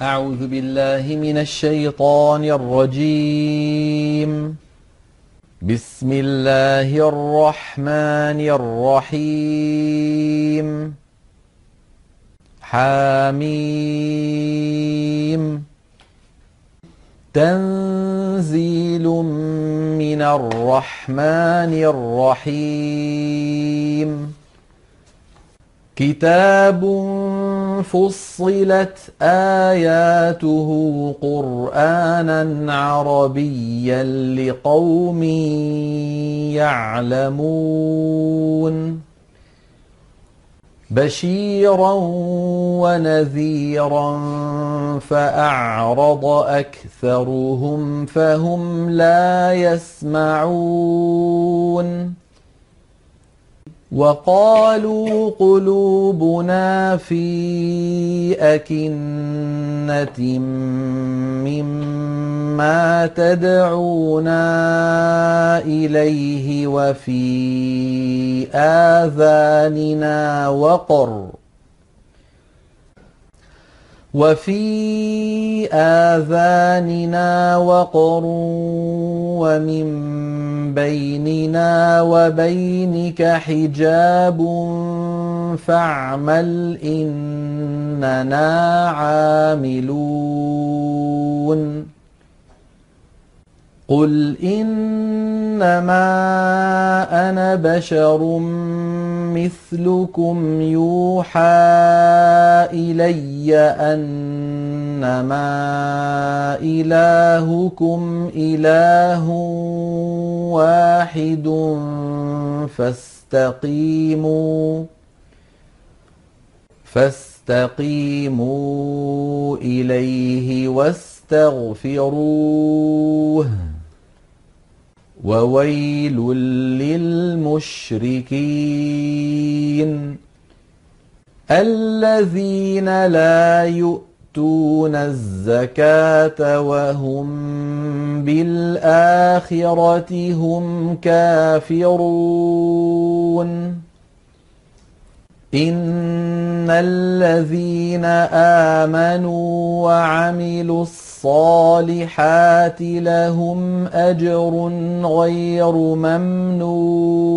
أعوذ بالله من الشيطان الرجيم. بسم الله الرحمن الرحيم. حميم. تنزيل من الرحمن الرحيم. كتاب فصلت آياته قرآنا عربيا لقوم يعلمون بشيرا ونذيرا فأعرض أكثرهم فهم لا يسمعون وقالوا قلوبنا في أكنة مما تدعونا إليه وفي آذاننا وقر وفي آذاننا وقر ومن بيننا وبينك حجاب فاعمل إننا عاملون. قل إنما أنا بشر مثلكم يوحى إلي أنما إلهكم إله واحد فاستقيموا فاستقيموا إليه واستغفروه وويل للمشركين الذين لا يؤتون الزكاة وهم بالآخرة هم كافرون. إن الذين آمنوا وعملوا الصالحات لهم أجر غير ممنون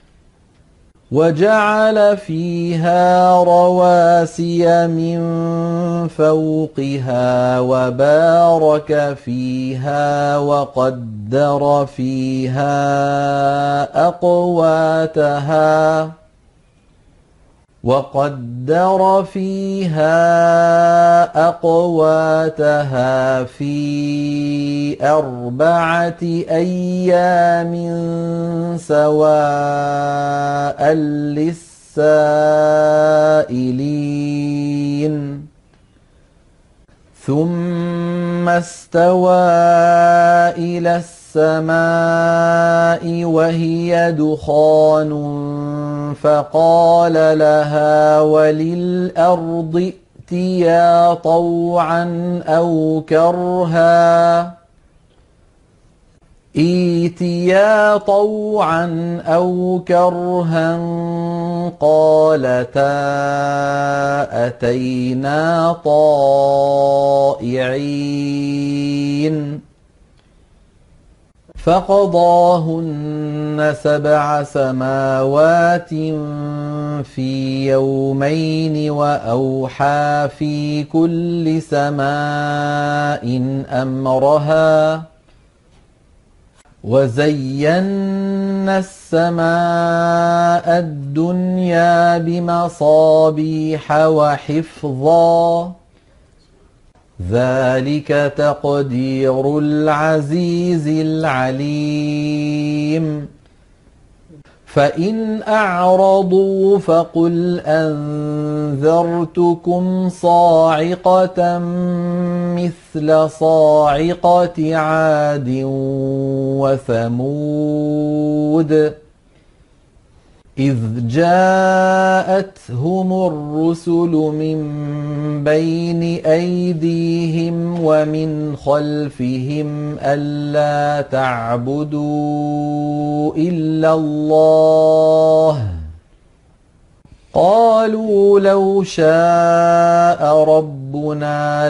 وجعل فيها رواسي من فوقها وبارك فيها وقدر فيها أقواتها وقدر فيها أقواتها في أربعة أيام سواء للسائلين. ثم استوى إلى السماء وهي دخان فقال لها وللأرض ائتيا طوعا أو كرها. ايتيا طوعا أو كرها قالتا أتينا طائعين. فقضاهن سبع سماوات في يومين وأوحى في كل سماء أمرها وزينا السماء الدنيا بمصابيح وحفظا ذلك تقدير العزيز العليم. فإن أعرضوا فقل أنذرتكم صاعقة مثل صاعقة عاد وثمود. إذ جاءتهم الرسل من بين أيديهم ومن خلفهم ألا تعبدوا إلا الله. قالوا لو شاء ربنا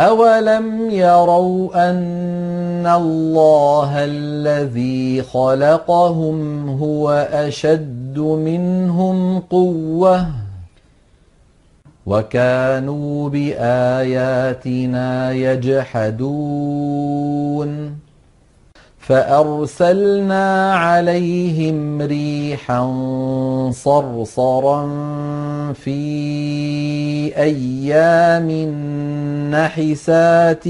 أولم يروا أن الله الذي خلقهم هو أشد منهم قوة وكانوا بآياتنا يجحدون فأرسلنا عليهم ريحا صرصرا في أيام نحسات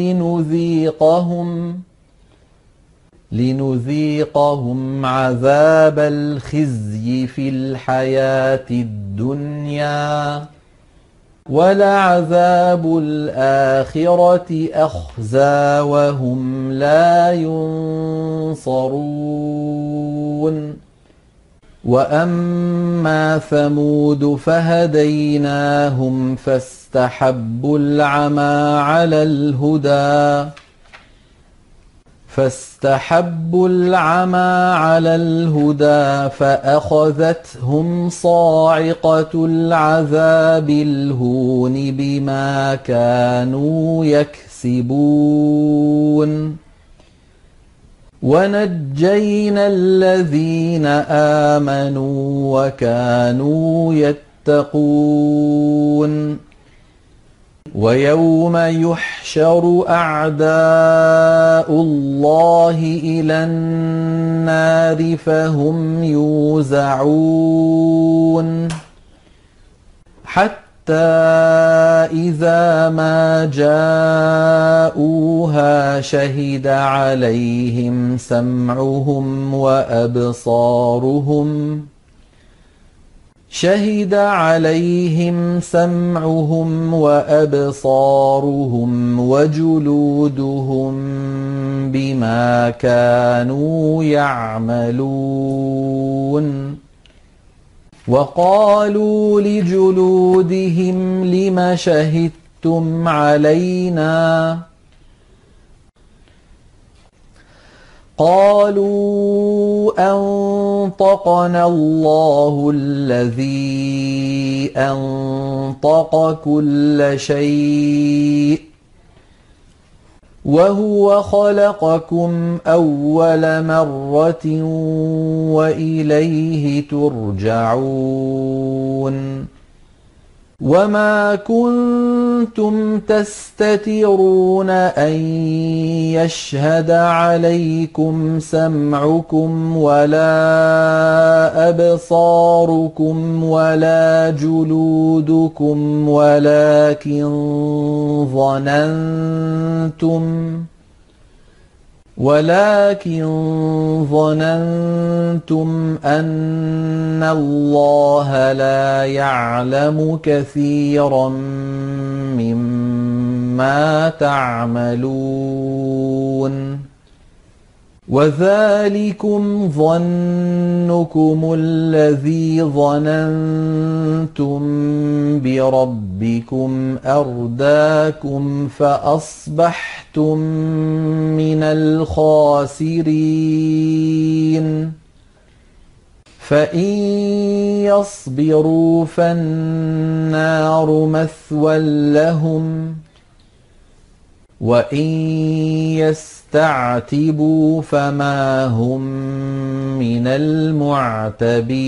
لنذيقهم لنذيقهم عذاب الخزي في الحياة الدنيا. ولعذاب الآخرة أخزى وهم لا ينصرون وأما ثمود فهديناهم فاستحبوا العمى على الهدى فاستحبوا العمى على الهدى فأخذتهم صاعقة العذاب الهون بما كانوا يكسبون. ونجينا الذين آمنوا وكانوا يتقون. ويوم يحشر أعداء الله إلى النار فهم يوزعون. حتى إذا ما جاءوها شهد عليهم سمعهم وأبصارهم شهد عليهم سمعهم وأبصارهم وجلودهم بما كانوا يعملون. وقالوا لجلودهم لم شهدتم علينا؟ قالوا أنطقنا الله الذي أنطق كل شيء وهو خلقكم أول مرة وإليه ترجعون وما كنتم تستترون ان يشهد عليكم سمعكم ولا ابصاركم ولا جلودكم ولكن ظننتم ولكن ظننتم أن الله لا يعلم كثيرا مما تعملون. وذلكم ظنكم الذي ظننتم بربكم أرداكم فأصبحتم من الخاسرين. فإن يصبروا فالنار مثوى لهم. وإن يستعتبوا فما هم من المعتبين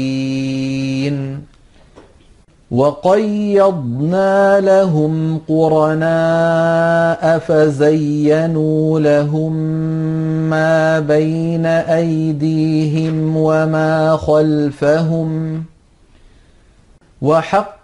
وقيضنا لهم قرناء فزينوا لهم ما بين أيديهم وما خلفهم وحق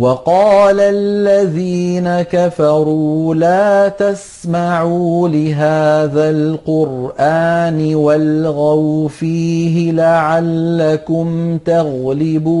وقال الذين كفروا لا تسمعوا لهذا القرآن والغوا فيه لعلكم تغلبون.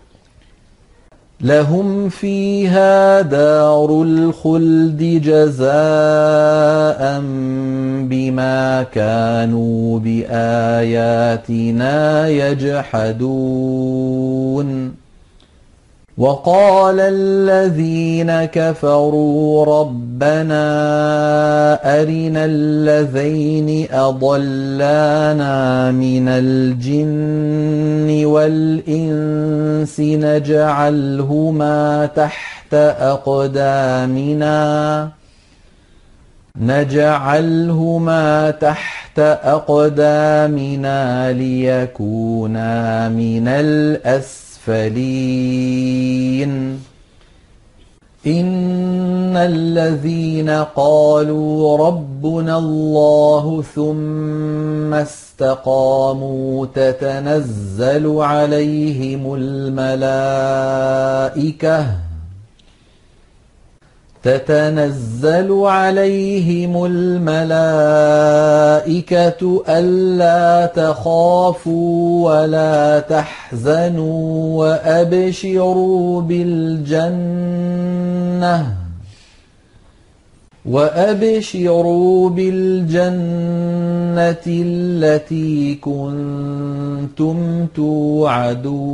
لهم فيها دار الخلد جزاء بما كانوا بآياتنا يجحدون. وقال الذين كفروا ربنا أرنا الذين أضلانا من الجن والإنس نجعلهما تحت أقدامنا نجعلهما تحت أقدامنا ليكونا من الاسفلين الأسفلين إن الذين قالوا ربنا الله ثم استقاموا تتنزل عليهم الملائكة. تتنزل عليهم الملائكة ألا تخافوا ولا تحزنوا وأبشروا بالجنة وأبشروا بالجنة التي كنتم توعدون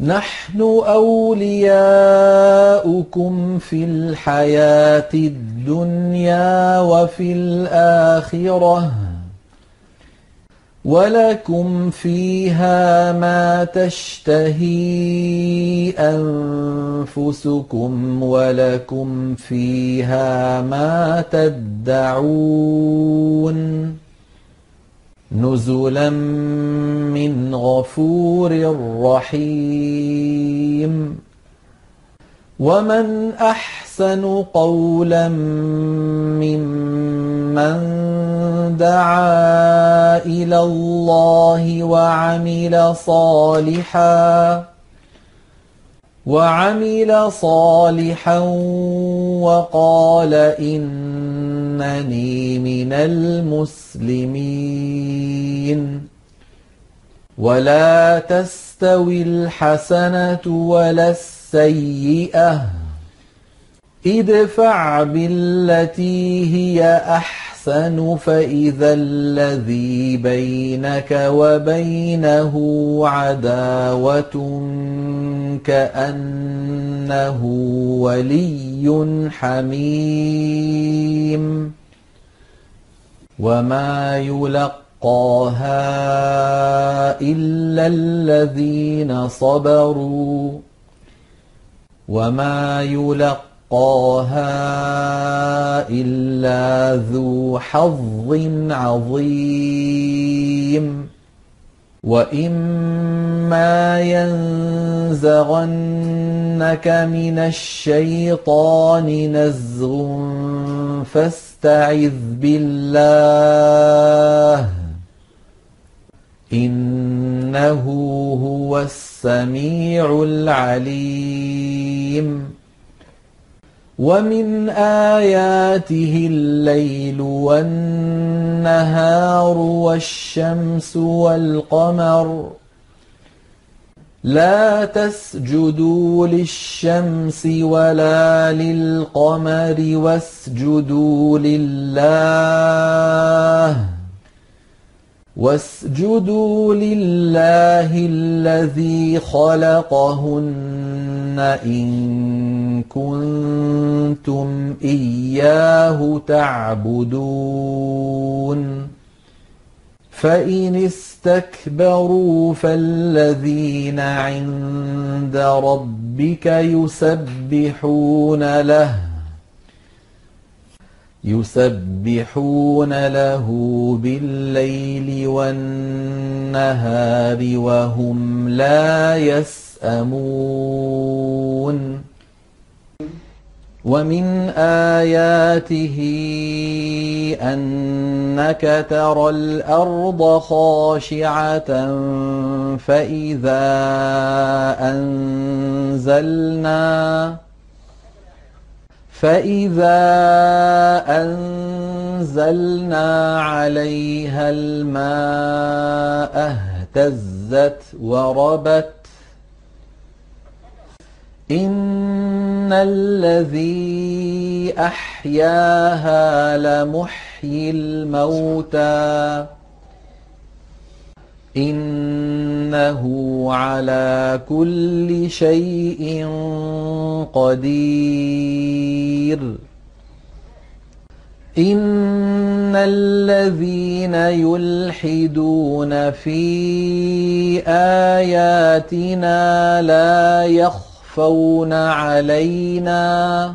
نحن أولياؤكم في الحياة الدنيا وفي الآخرة. ولكم فيها ما تشتهي أنفسكم ولكم فيها ما تدعون. نزلا من غفور رحيم. ومن أحسن قولا ممن دعا إلى الله وعمل صالحا وعمل صالحا وقال إنني من المسلمين. ولا تستوي الحسنة ولا السيئة. ادفع بالتي هي أحسن. أحسن فإذا الذي بينك وبينه عداوة كأنه ولي حميم. وما يلقاها إلا الذين صبروا. وما يلقاها طه إلا ذو حظ عظيم. وإما ينزغنك من الشيطان نزغ فاستعذ بالله. إنه هو السميع العليم. ومن آياته الليل والنهار والشمس والقمر لا تسجدوا للشمس ولا للقمر واسجدوا لله واسجدوا لله الذي خلقهن إن كنتم إياه تعبدون. فإن استكبروا فالذين عند ربك يسبحون له يسبحون له بالليل والنهار وهم لا يسأمون. ومن آياته أنك ترى الأرض خاشعة فإذا أنزلنا فإذا أنزلنا عليها الماء اهتزت وربت إن الذي أحياها لمحيي الموتى إنه على كل شيء قدير. إن الذين يلحدون في آياتنا لا يخفون علينا.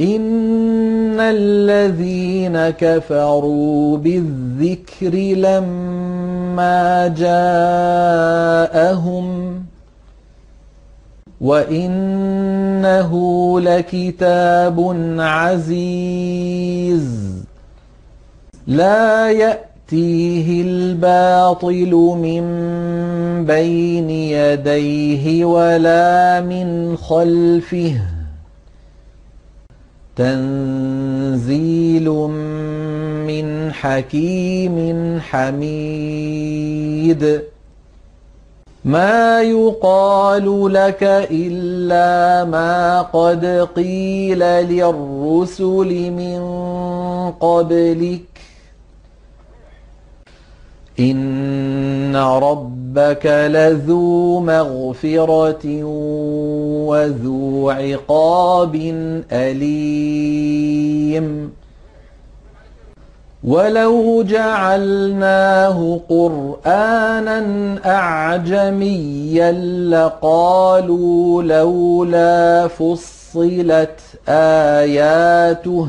إن الذين كفروا بالذكر لما جاءهم وإنه لكتاب عزيز لا يأتيه الباطل من بين يديه ولا من خلفه تنزيل من حكيم حميد. ما يقال لك إلا ما قد قيل للرسل من قبلك إن ربك لذو مغفرة وذو عقاب أليم ولو جعلناه قرآنا أعجميا لقالوا لولا فصلت آياته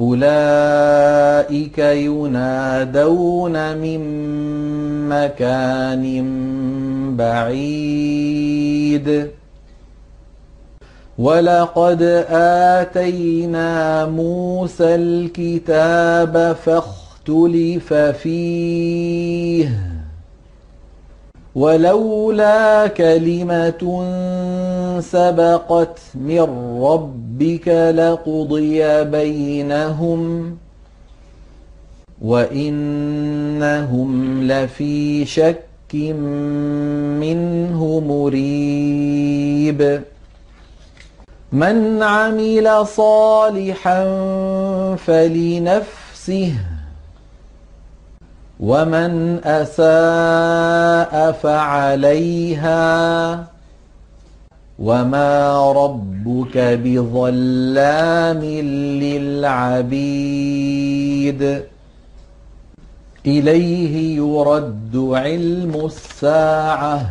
أولئك ينادون من مكان بعيد. ولقد آتينا موسى الكتاب فاختلف فيه. ولولا كلمة سبقت من ربك لقضي بينهم وإنهم لفي شك منه مريب. من عمل صالحا فلنفسه ومن أساء فعليها وما ربك بظلام للعبيد اليه يرد علم الساعة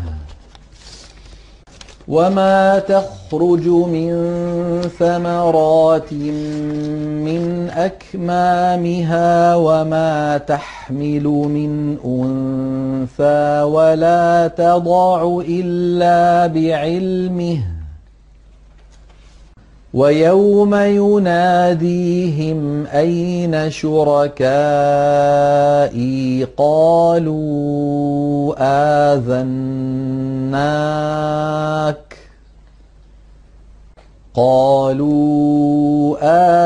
وما تخرج من ثمرات من اكمامها وما تحمل من انثى ولا تضع الا بعلمه ويوم يناديهم أين شركائي؟ قالوا آذناك. قالوا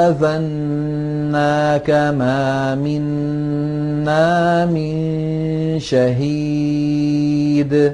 آذناك ما منا من شهيد.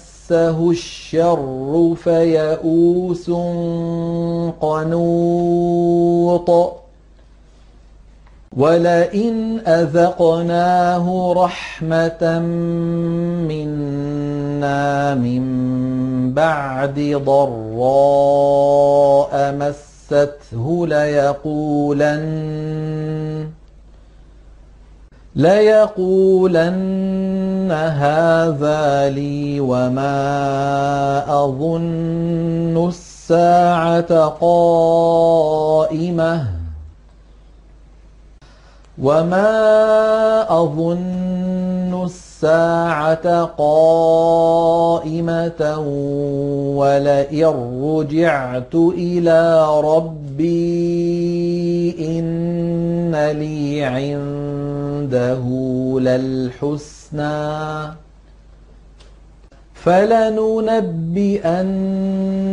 مسه الشر فيئوس قنوط ولئن أذقناه رحمة منا من بعد ضراء مسته ليقولن ليقولن هذا لي وما أظن الساعة قائمة وما أظن الساعة قائمة ولئن رجعت إلى ربي إن لي عنده للحسنى فلننبئن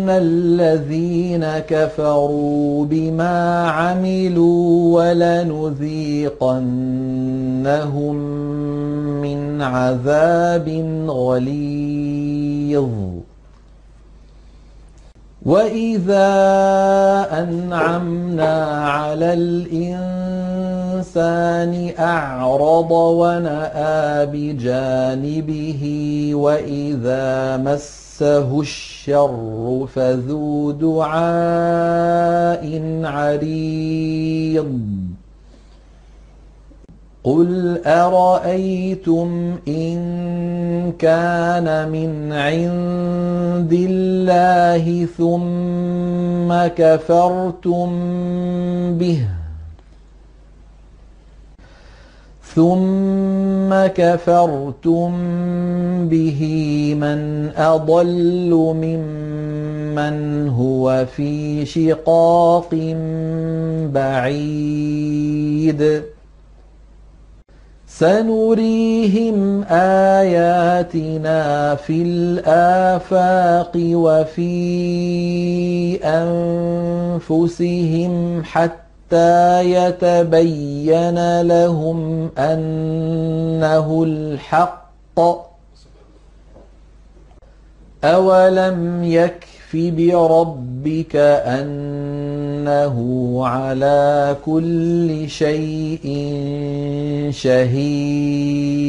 الذين كفروا بما عملوا ولنذيقنهم من عذاب غليظ. وإذا أنعمنا على الإنسان أعرض ونأى بجانبه وإذا مسه الشر فذو دعاء عريض. قل ارايتم ان كان من عند الله ثم كفرتم به ثم كفرتم به من اضل ممن هو في شقاق بعيد سنريهم اياتنا في الافاق وفي انفسهم حتى يتبين لهم انه الحق اولم يكف بربك انه على كل شيء شهيد